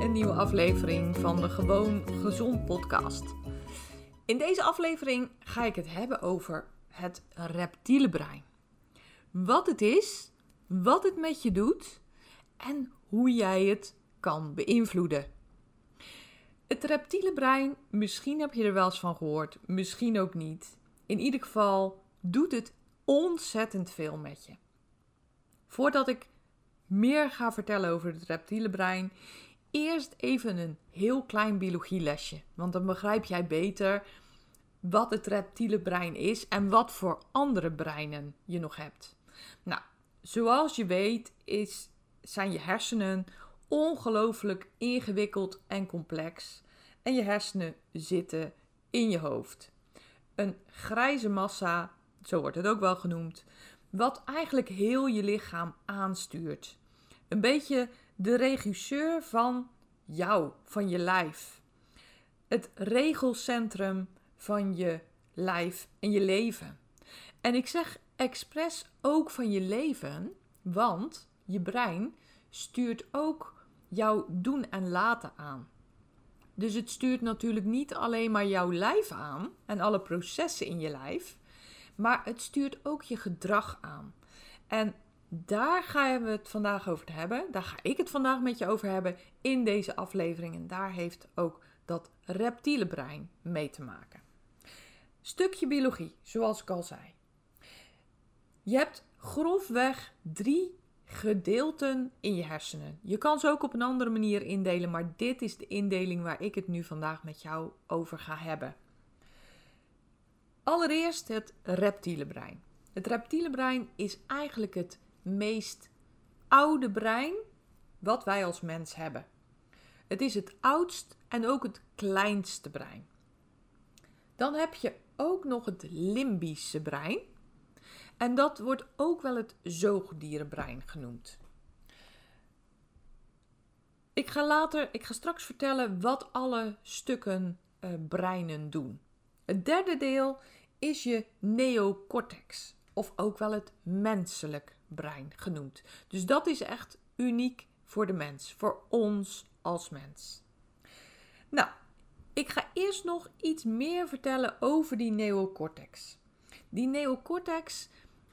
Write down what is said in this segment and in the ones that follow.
Een nieuwe aflevering van de Gewoon Gezond podcast. In deze aflevering ga ik het hebben over het reptiele brein. Wat het is, wat het met je doet en hoe jij het kan beïnvloeden. Het reptiele brein, misschien heb je er wel eens van gehoord, misschien ook niet. In ieder geval doet het ontzettend veel met je. Voordat ik meer ga vertellen over het reptiele brein, eerst even een heel klein biologielesje. Want dan begrijp jij beter wat het reptiele brein is en wat voor andere breinen je nog hebt. Nou, zoals je weet is, zijn je hersenen ongelooflijk ingewikkeld en complex. En je hersenen zitten in je hoofd. Een grijze massa, zo wordt het ook wel genoemd, wat eigenlijk heel je lichaam aanstuurt. Een beetje de regisseur van jou, van je lijf. Het regelcentrum van je lijf en je leven. En ik zeg expres ook van je leven, want je brein stuurt ook jouw doen en laten aan. Dus het stuurt natuurlijk niet alleen maar jouw lijf aan en alle processen in je lijf, maar het stuurt ook je gedrag aan. En daar gaan we het vandaag over hebben. Daar ga ik het vandaag met je over hebben in deze aflevering. En daar heeft ook dat reptiele brein mee te maken. Stukje biologie, zoals ik al zei. Je hebt grofweg drie gedeelten in je hersenen. Je kan ze ook op een andere manier indelen, maar dit is de indeling waar ik het nu vandaag met jou over ga hebben. Allereerst het reptiele brein. Het reptiele brein is eigenlijk het meest oude brein wat wij als mens hebben. Het is het oudst en ook het kleinste brein. Dan heb je ook nog het limbische brein. En dat wordt ook wel het zoogdierenbrein genoemd. Ik ga later, ik ga straks vertellen wat alle stukken uh, breinen doen. Het derde deel is je neocortex, of ook wel het menselijk brein genoemd. Dus dat is echt uniek voor de mens, voor ons als mens. Nou, ik ga eerst nog iets meer vertellen over die neocortex. Die neocortex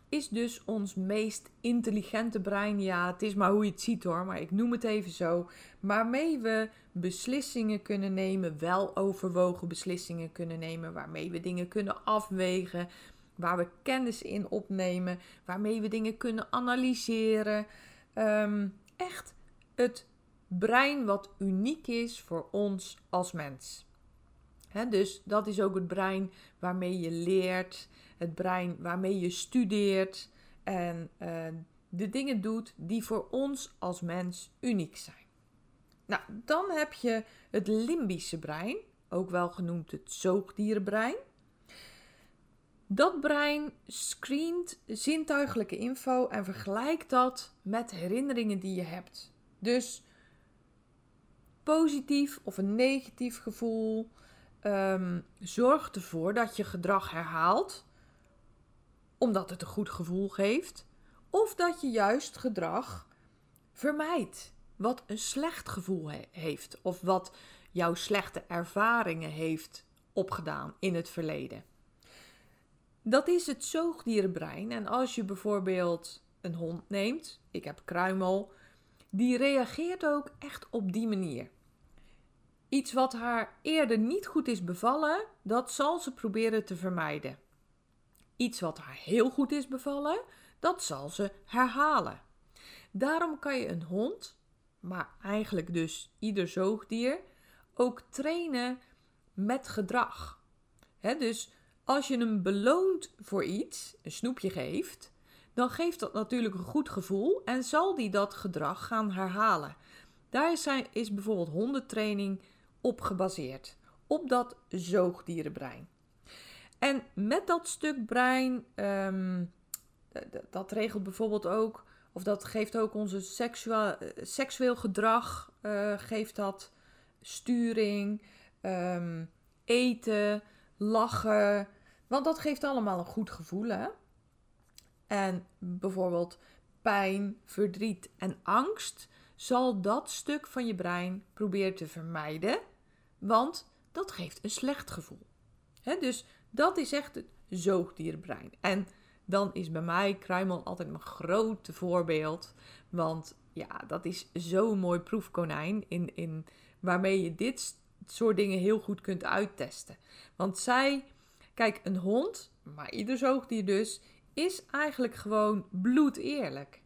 is dus ons meest intelligente brein. Ja, het is maar hoe je het ziet hoor, maar ik noem het even zo. Waarmee we beslissingen kunnen nemen, wel overwogen beslissingen kunnen nemen, waarmee we dingen kunnen afwegen, waar we kennis in opnemen, waarmee we dingen kunnen analyseren. Um, echt het brein wat uniek is voor ons als mens. dus dat is ook het brein waarmee je leert, het brein waarmee je studeert en uh, de dingen doet die voor ons als mens uniek zijn. Nou, dan heb je het limbische brein, ook wel genoemd het zoogdierenbrein. Dat brein screent zintuigelijke info en vergelijkt dat met herinneringen die je hebt. Dus positief of een negatief gevoel um, zorgt ervoor dat je gedrag herhaalt omdat het een goed gevoel geeft, of dat je juist gedrag vermijdt wat een slecht gevoel heeft of wat jouw slechte ervaringen heeft opgedaan in het verleden. Dat is het zoogdierenbrein. En als je bijvoorbeeld een hond neemt, ik heb kruimel, die reageert ook echt op die manier. Iets wat haar eerder niet goed is bevallen, dat zal ze proberen te vermijden. Iets wat haar heel goed is bevallen, dat zal ze herhalen. Daarom kan je een hond, maar eigenlijk dus ieder zoogdier, ook trainen met gedrag. dus als je hem beloont voor iets, een snoepje geeft, dan geeft dat natuurlijk een goed gevoel en zal die dat gedrag gaan herhalen. Daar is, bijvoorbeeld hondentraining op gebaseerd, op dat zoogdierenbrein. En met dat stuk brein, um, dat regelt bijvoorbeeld ook, of dat geeft ook onze seksueel, seksueel gedrag, uh, geeft dat sturing, um, eten, lachen. Want dat geeft allemaal een goed gevoel, hè? En bijvoorbeeld pijn, verdriet en angst zal dat stuk van je brein proberen te vermijden, want dat geeft een slecht gevoel. dus dat is echt het zoogdierenbrein. En dan is bij mij kruimel altijd mijn grote voorbeeld. Want ja, dat is zo'n mooi proefkonijn in, in, waarmee je dit soort dingen heel goed kunt uittesten. Want zij, kijk, een hond, maar ieder zoogdier dus, is eigenlijk gewoon bloedeerlijk.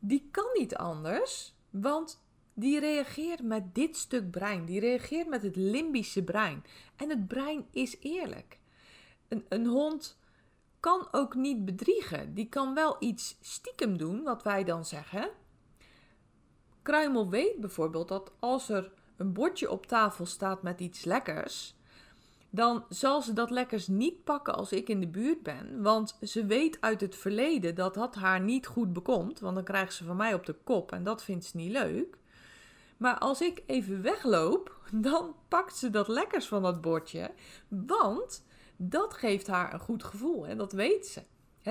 Die kan niet anders, want die reageert met dit stuk brein. Die reageert met het limbische brein. En het brein is eerlijk. Een, een hond kan ook niet bedriegen. Die kan wel iets stiekem doen, wat wij dan zeggen. Kruimel weet bijvoorbeeld dat als er een bordje op tafel staat met iets lekkers, dan zal ze dat lekkers niet pakken als ik in de buurt ben. Want ze weet uit het verleden dat dat haar niet goed bekomt. Want dan krijgt ze van mij op de kop en dat vindt ze niet leuk. Maar als ik even wegloop, dan pakt ze dat lekkers van dat bordje. Want dat geeft haar een goed gevoel en dat weet ze.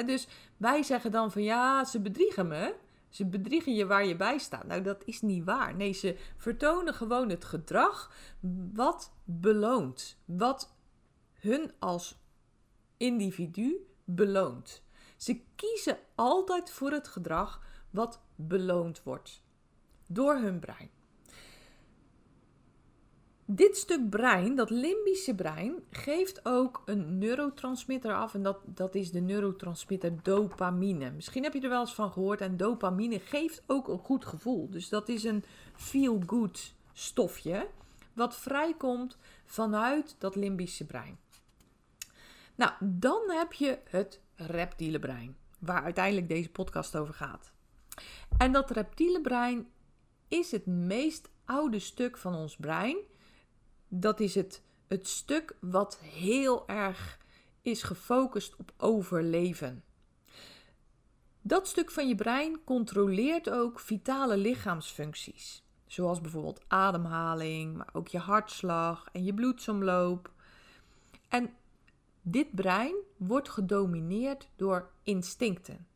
dus wij zeggen dan van ja, ze bedriegen me. Ze bedriegen je waar je bij staat. Nou, dat is niet waar. Nee, ze vertonen gewoon het gedrag wat beloont. Wat hun als individu beloont. Ze kiezen altijd voor het gedrag wat beloond wordt door hun brein. Dit stuk brein, dat limbische brein, geeft ook een neurotransmitter af. En dat, dat is de neurotransmitter dopamine. Misschien heb je er wel eens van gehoord. En dopamine geeft ook een goed gevoel. Dus dat is een feel-good stofje. Wat vrijkomt vanuit dat limbische brein. Nou, dan heb je het reptiele brein. Waar uiteindelijk deze podcast over gaat. En dat reptiele brein is het meest oude stuk van ons brein dat is het, het stuk wat heel erg is gefocust op overleven. Dat stuk van je brein controleert ook vitale lichaamsfuncties, zoals bijvoorbeeld ademhaling, maar ook je hartslag en je bloedsomloop. En dit brein wordt gedomineerd door instincten.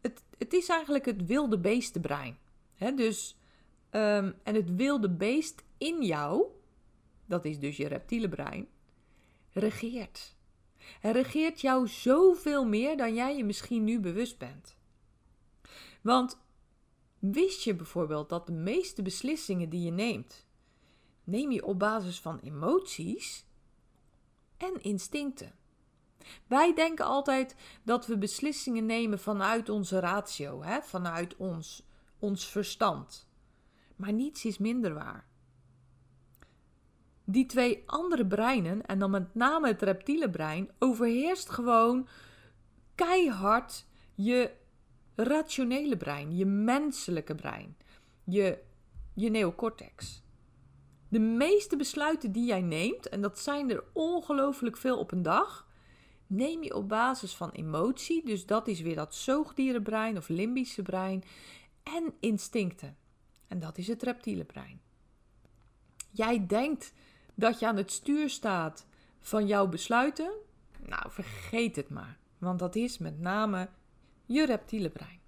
Het, het is eigenlijk het wilde beestenbrein. He, dus, um, en het wilde beest in jou, dat is dus je reptiele brein, regeert. Hij regeert jou zoveel meer dan jij je misschien nu bewust bent. Want wist je bijvoorbeeld dat de meeste beslissingen die je neemt, neem je op basis van emoties en instincten? Wij denken altijd dat we beslissingen nemen vanuit onze ratio, hè? vanuit ons, ons verstand. Maar niets is minder waar die twee andere breinen, en dan met name het reptiele brein, overheerst gewoon keihard je rationele brein, je menselijke brein, je, je neocortex. De meeste besluiten die jij neemt, en dat zijn er ongelooflijk veel op een dag, neem je op basis van emotie, dus dat is weer dat zoogdierenbrein of limbische brein, en instincten. En dat is het reptiele brein. Jij denkt dat je aan het stuur staat van jouw besluiten, nou vergeet het maar. Want dat is met name je reptiele brein.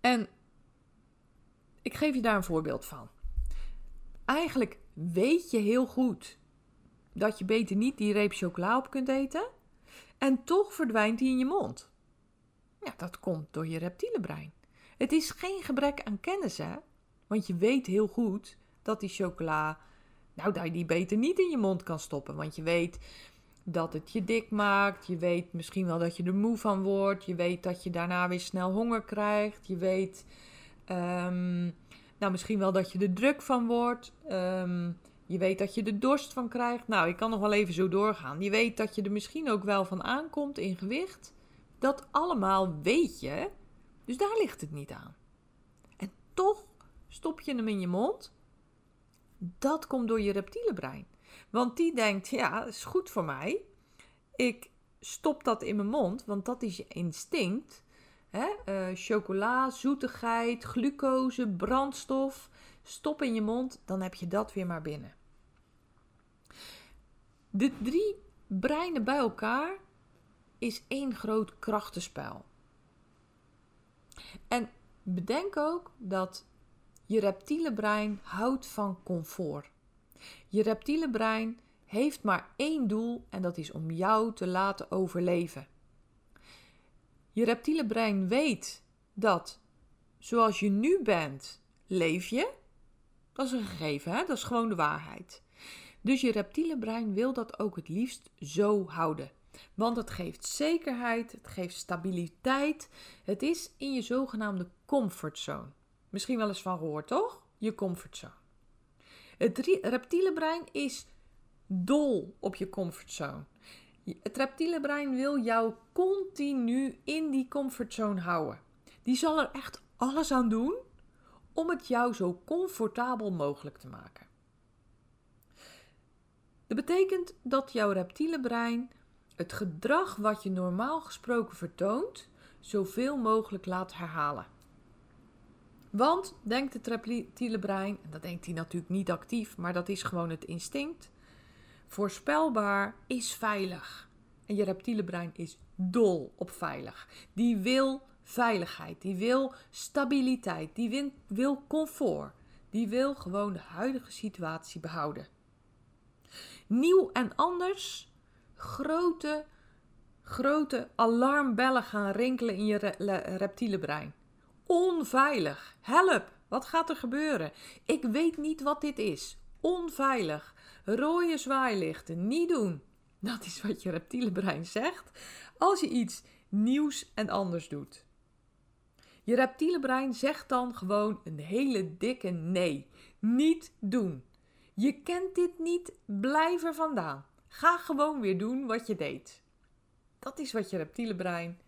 En ik geef je daar een voorbeeld van. Eigenlijk weet je heel goed dat je beter niet die reep chocola op kunt eten. En toch verdwijnt die in je mond. Ja, dat komt door je reptiele brein. Het is geen gebrek aan kennis, hè? Want je weet heel goed dat die chocola, nou, dat je die beter niet in je mond kan stoppen. Want je weet dat het je dik maakt. Je weet misschien wel dat je er moe van wordt. Je weet dat je daarna weer snel honger krijgt. Je weet ehm, nou, misschien wel dat je er druk van wordt. Um, je weet dat je er dorst van krijgt. Nou, ik kan nog wel even zo doorgaan. Je weet dat je er misschien ook wel van aankomt in gewicht. Dat allemaal weet je. Dus daar ligt het niet aan. En toch stop je hem in je mond. Dat komt door je reptiele brein. Want die denkt, ja, is goed voor mij. Ik stop dat in mijn mond, want dat is je instinct. Hè? Uh, chocola, zoetigheid, glucose, brandstof. Stop in je mond, dan heb je dat weer maar binnen. De drie breinen bij elkaar is één groot krachtenspel. En bedenk ook dat je reptiele brein houdt van comfort. Je reptiele brein heeft maar één doel en dat is om jou te laten overleven. Je reptiele brein weet dat zoals je nu bent, leef je. Dat is een gegeven, hè? dat is gewoon de waarheid. Dus je reptiele brein wil dat ook het liefst zo houden. Want het geeft zekerheid, het geeft stabiliteit. Het is in je zogenaamde comfortzone. Misschien wel eens van gehoord, toch? Je comfortzone. Het reptiele brein is dol op je comfortzone. Het reptiele brein wil jou continu in die comfortzone houden. Die zal er echt alles aan doen om het jou zo comfortabel mogelijk te maken. Dat betekent dat jouw reptiele brein het gedrag wat je normaal gesproken vertoont, zoveel mogelijk laat herhalen. Want, denkt het reptiele brein, en dat denkt hij natuurlijk niet actief, maar dat is gewoon het instinct, voorspelbaar is veilig. En je reptiele brein is dol op veilig. Die wil veiligheid, die wil stabiliteit, die wil comfort. Die wil gewoon de huidige situatie behouden. Nieuw en anders, grote, grote alarmbellen gaan rinkelen in je reptiele brein. Onveilig. Help. Wat gaat er gebeuren? Ik weet niet wat dit is. Onveilig. Rode zwaailichten. Niet doen. Dat is wat je reptiele brein zegt als je iets nieuws en anders doet. Je reptiele brein zegt dan gewoon een hele dikke nee. Niet doen. Je kent dit niet, blijf er vandaan. Ga gewoon weer doen wat je deed. Dat is wat je reptiele brein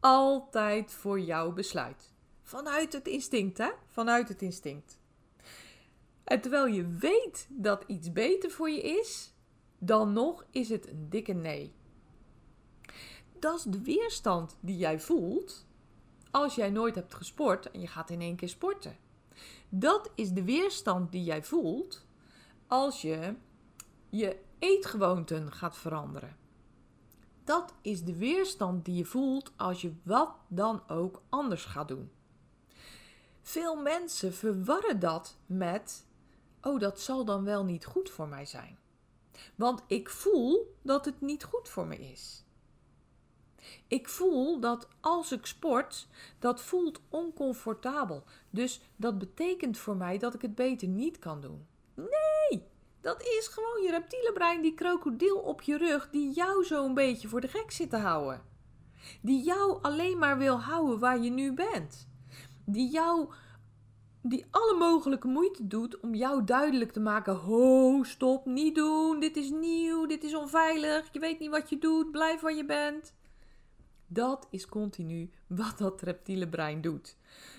altijd voor jou besluit. Vanuit het instinct, hè? Vanuit het instinct. En terwijl je weet dat iets beter voor je is, dan nog is het een dikke nee. Dat is de weerstand die jij voelt als jij nooit hebt gesport en je gaat in één keer sporten. Dat is de weerstand die jij voelt als je je eetgewoonten gaat veranderen. Dat is de weerstand die je voelt als je wat dan ook anders gaat doen. Veel mensen verwarren dat met: oh, dat zal dan wel niet goed voor mij zijn. Want ik voel dat het niet goed voor me is. Ik voel dat als ik sport, dat voelt oncomfortabel. Dus dat betekent voor mij dat ik het beter niet kan doen. Nee, dat is gewoon je reptiele brein, die krokodil op je rug, die jou zo een beetje voor de gek zit te houden. Die jou alleen maar wil houden waar je nu bent. Die jou, die alle mogelijke moeite doet om jou duidelijk te maken: ho, stop, niet doen, dit is nieuw, dit is onveilig, je weet niet wat je doet, blijf waar je bent. Dat is continu wat dat reptiele brein doet.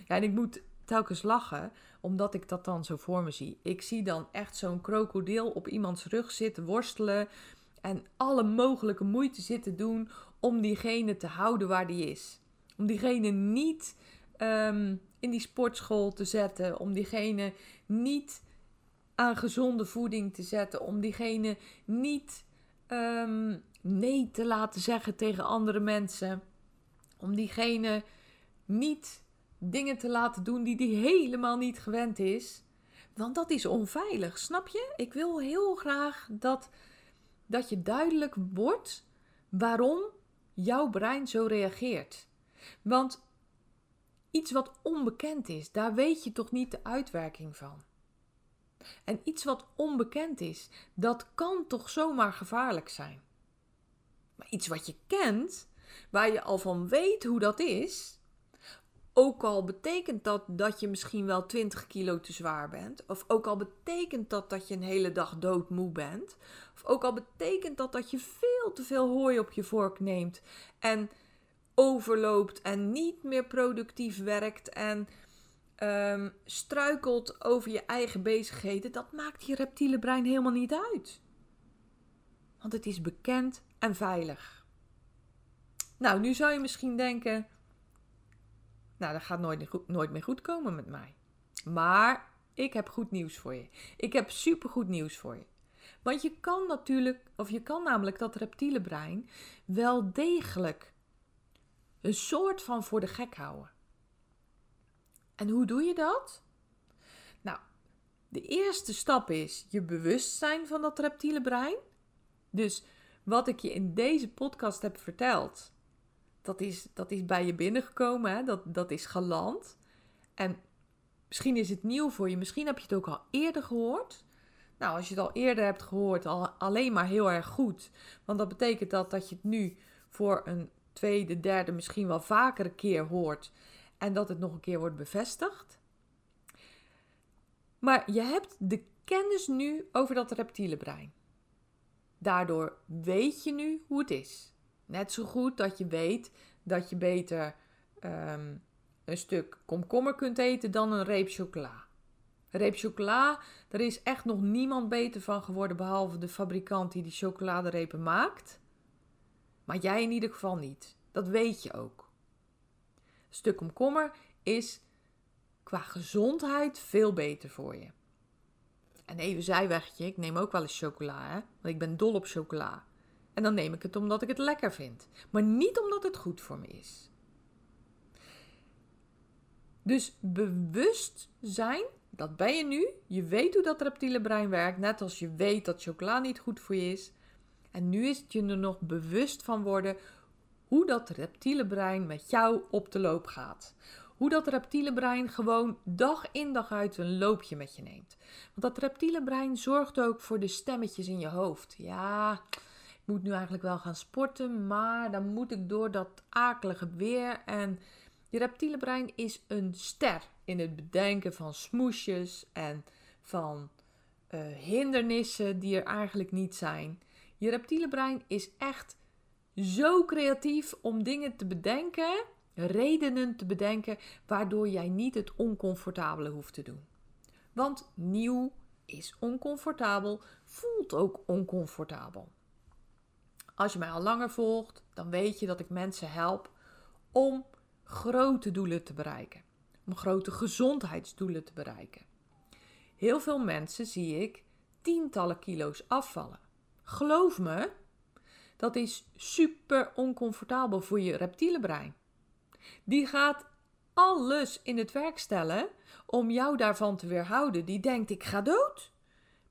Ja, en ik moet telkens lachen, omdat ik dat dan zo voor me zie. Ik zie dan echt zo'n krokodil op iemands rug zitten worstelen en alle mogelijke moeite zitten doen om diegene te houden waar die is. Om diegene niet ehm, in die sportschool te zetten, om diegene niet aan gezonde voeding te zetten, om diegene niet ehm, nee te laten zeggen tegen andere mensen, om diegene niet dingen te laten doen die die helemaal niet gewend is. Want dat is onveilig, snap je? Ik wil heel graag dat, dat je duidelijk wordt waarom jouw brein zo reageert. Want iets wat onbekend is, daar weet je toch niet de uitwerking van. En iets wat onbekend is, dat kan toch zomaar gevaarlijk zijn. Maar iets wat je kent, waar je al van weet hoe dat is, ook al betekent dat dat je misschien wel 20 kilo te zwaar bent, of ook al betekent dat dat je een hele dag doodmoe bent, of ook al betekent dat dat je veel te veel hooi op je vork neemt en overloopt en niet meer productief werkt en um, struikelt over je eigen bezigheden, dat maakt je reptiele brein helemaal niet uit. Want het is bekend en veilig. Nou, nu zou je misschien denken: Nou, dat gaat nooit, nooit meer goed komen met mij. Maar ik heb goed nieuws voor je. Ik heb supergoed nieuws voor je. Want je kan natuurlijk, of je kan namelijk dat reptiele brein wel degelijk een soort van voor de gek houden. En hoe doe je dat? Nou, de eerste stap is je bewustzijn van dat reptiele brein. Dus wat ik je in deze podcast heb verteld, dat is, dat is bij je binnengekomen, hè? Dat, dat is geland. En misschien is het nieuw voor je, misschien heb je het ook al eerder gehoord. Nou, als je het al eerder hebt gehoord, al, alleen maar heel erg goed. Want dat betekent dat, dat je het nu voor een tweede, derde, misschien wel vaker een keer hoort. En dat het nog een keer wordt bevestigd. Maar je hebt de kennis nu over dat reptiele brein. Daardoor weet je nu hoe het is. Net zo goed dat je weet dat je beter ehm, een stuk komkommer kunt eten dan een reep chocola. Reep chocola, daar is echt nog niemand beter van geworden behalve de fabrikant die die chocoladerepen maakt. Maar jij in ieder geval niet. Dat weet je ook. Stuk komkommer is qua gezondheid veel beter voor je. En even zijwegje, ik neem ook wel eens chocola, hè? want ik ben dol op chocola. En dan neem ik het omdat ik het lekker vind, maar niet omdat het goed voor me is. Dus bewust zijn, dat ben je nu. Je weet hoe dat reptiele brein werkt, net als je weet dat chocola niet goed voor je is. En nu is het je er nog bewust van worden hoe dat reptiele brein met jou op de loop gaat. Hoe dat reptiele brein gewoon dag in dag uit een loopje met je neemt. Want dat reptiele brein zorgt ook voor de stemmetjes in je hoofd. Ja, ik moet nu eigenlijk wel gaan sporten, maar dan moet ik door dat akelige weer. En je reptiele brein is een ster in het bedenken van smoesjes en van uh, hindernissen die er eigenlijk niet zijn. Je reptiele brein is echt zo creatief om dingen te bedenken, redenen te bedenken, waardoor jij niet het oncomfortabele hoeft te doen. Want nieuw is oncomfortabel, voelt ook oncomfortabel. Als je mij al langer volgt, dan weet je dat ik mensen help om grote doelen te bereiken, om grote gezondheidsdoelen te bereiken. Heel veel mensen zie ik tientallen kilo's afvallen. Geloof me, dat is super oncomfortabel voor je reptiele brein. Die gaat alles in het werk stellen om jou daarvan te weerhouden. Die denkt: ik ga dood.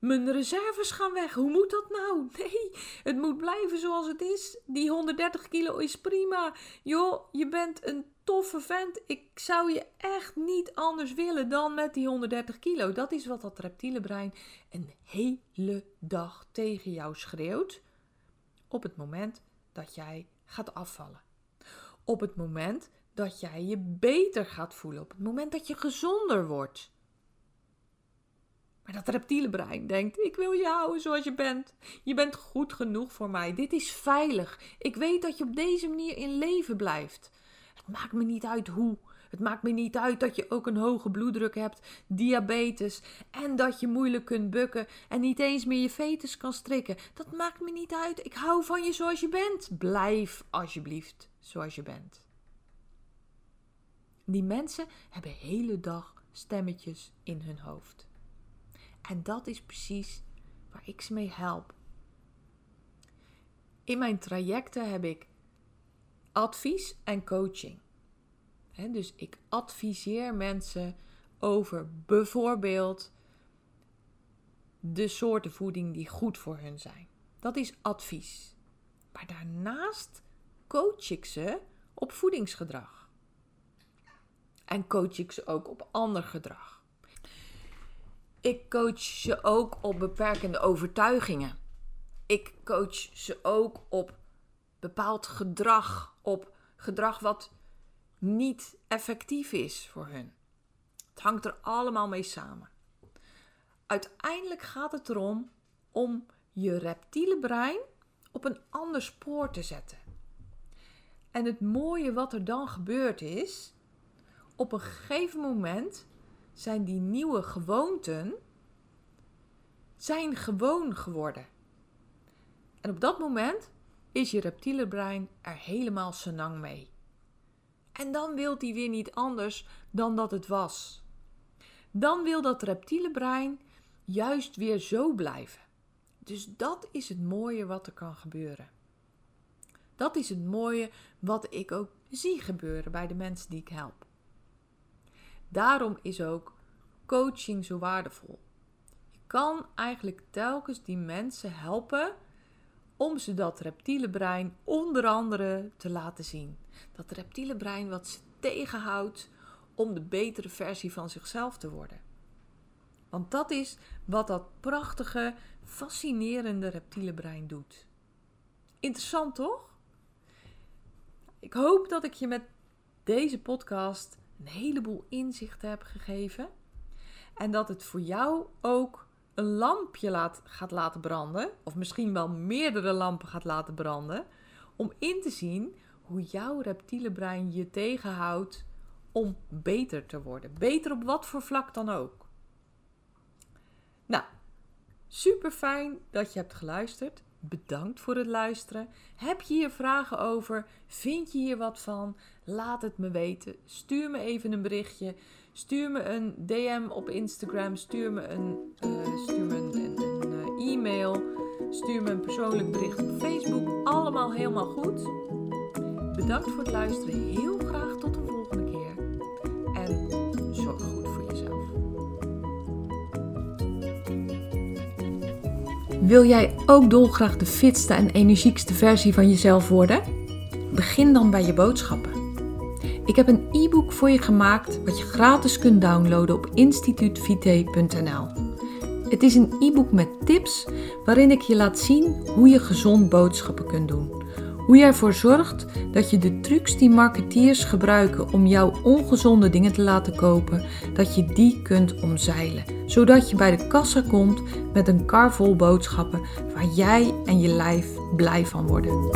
Mijn reserves gaan weg. Hoe moet dat nou? Nee, het moet blijven zoals het is. Die 130 kilo is prima. Joh, je bent een toffe vent. Ik zou je echt niet anders willen dan met die 130 kilo. Dat is wat dat reptiele brein een hele dag tegen jou schreeuwt op het moment dat jij gaat afvallen. Op het moment dat jij je beter gaat voelen. Op het moment dat je gezonder wordt. Maar dat reptiele brein denkt: ik wil je houden zoals je bent. Je bent goed genoeg voor mij. Dit is veilig. Ik weet dat je op deze manier in leven blijft. Het maakt me niet uit hoe. Het maakt me niet uit dat je ook een hoge bloeddruk hebt, diabetes en dat je moeilijk kunt bukken en niet eens meer je fetus kan strikken. Dat maakt me niet uit. Ik hou van je zoals je bent. Blijf alsjeblieft zoals je bent. Die mensen hebben hele dag stemmetjes in hun hoofd. En dat is precies waar ik ze mee help. In mijn trajecten heb ik advies en coaching dus ik adviseer mensen over bijvoorbeeld de soorten voeding die goed voor hun zijn. Dat is advies. Maar daarnaast coach ik ze op voedingsgedrag. en coach ik ze ook op ander gedrag. Ik coach ze ook op beperkende overtuigingen. Ik coach ze ook op bepaald gedrag, op gedrag wat niet effectief is voor hun. Het hangt er allemaal mee samen. Uiteindelijk gaat het erom om je reptiele brein op een ander spoor te zetten. En het mooie wat er dan gebeurt is, op een gegeven moment zijn die nieuwe gewoonten zijn gewoon geworden. En op dat moment is je reptiele brein er helemaal senang mee. En dan wil hij weer niet anders dan dat het was. Dan wil dat reptiele brein juist weer zo blijven. Dus dat is het mooie wat er kan gebeuren. Dat is het mooie wat ik ook zie gebeuren bij de mensen die ik help. Daarom is ook coaching zo waardevol. Je kan eigenlijk telkens die mensen helpen om ze dat reptiele brein onder andere te laten zien. Dat reptiele brein wat ze tegenhoudt om de betere versie van zichzelf te worden. Want dat is wat dat prachtige, fascinerende reptiele brein doet. Interessant toch? Ik hoop dat ik je met deze podcast een heleboel inzichten heb gegeven. En dat het voor jou ook een lampje laat, gaat laten branden. Of misschien wel meerdere lampen gaat laten branden. Om in te zien hoe jouw reptiele brein je tegenhoudt om beter te worden. Beter op wat voor vlak dan ook. Nou, super fijn dat je hebt geluisterd. Bedankt voor het luisteren. Heb je hier vragen over? Vind je hier wat van? Laat het me weten. Stuur me even een berichtje. Stuur me een DM op Instagram. Stuur me een, uh, stuur me een, een, uh, e-mail. Stuur me een persoonlijk bericht op Facebook. Allemaal helemaal goed. Bedankt voor het luisteren. Heel graag Wil jij ook dolgraag de fitste en energiekste versie van jezelf worden? Begin dan bij je boodschappen. Ik heb een e-book voor je gemaakt wat je gratis kunt downloaden op instituutvite.nl. Het is een e-book met tips waarin ik je laat zien hoe je gezond boodschappen kunt doen. Hoe jij ervoor zorgt dat je de trucs die marketeers gebruiken om jouw ongezonde dingen te laten kopen, dat je die kunt omzeilen. Zodat je bij de kassa komt met een kar vol boodschappen waar jij en je lijf blij van worden.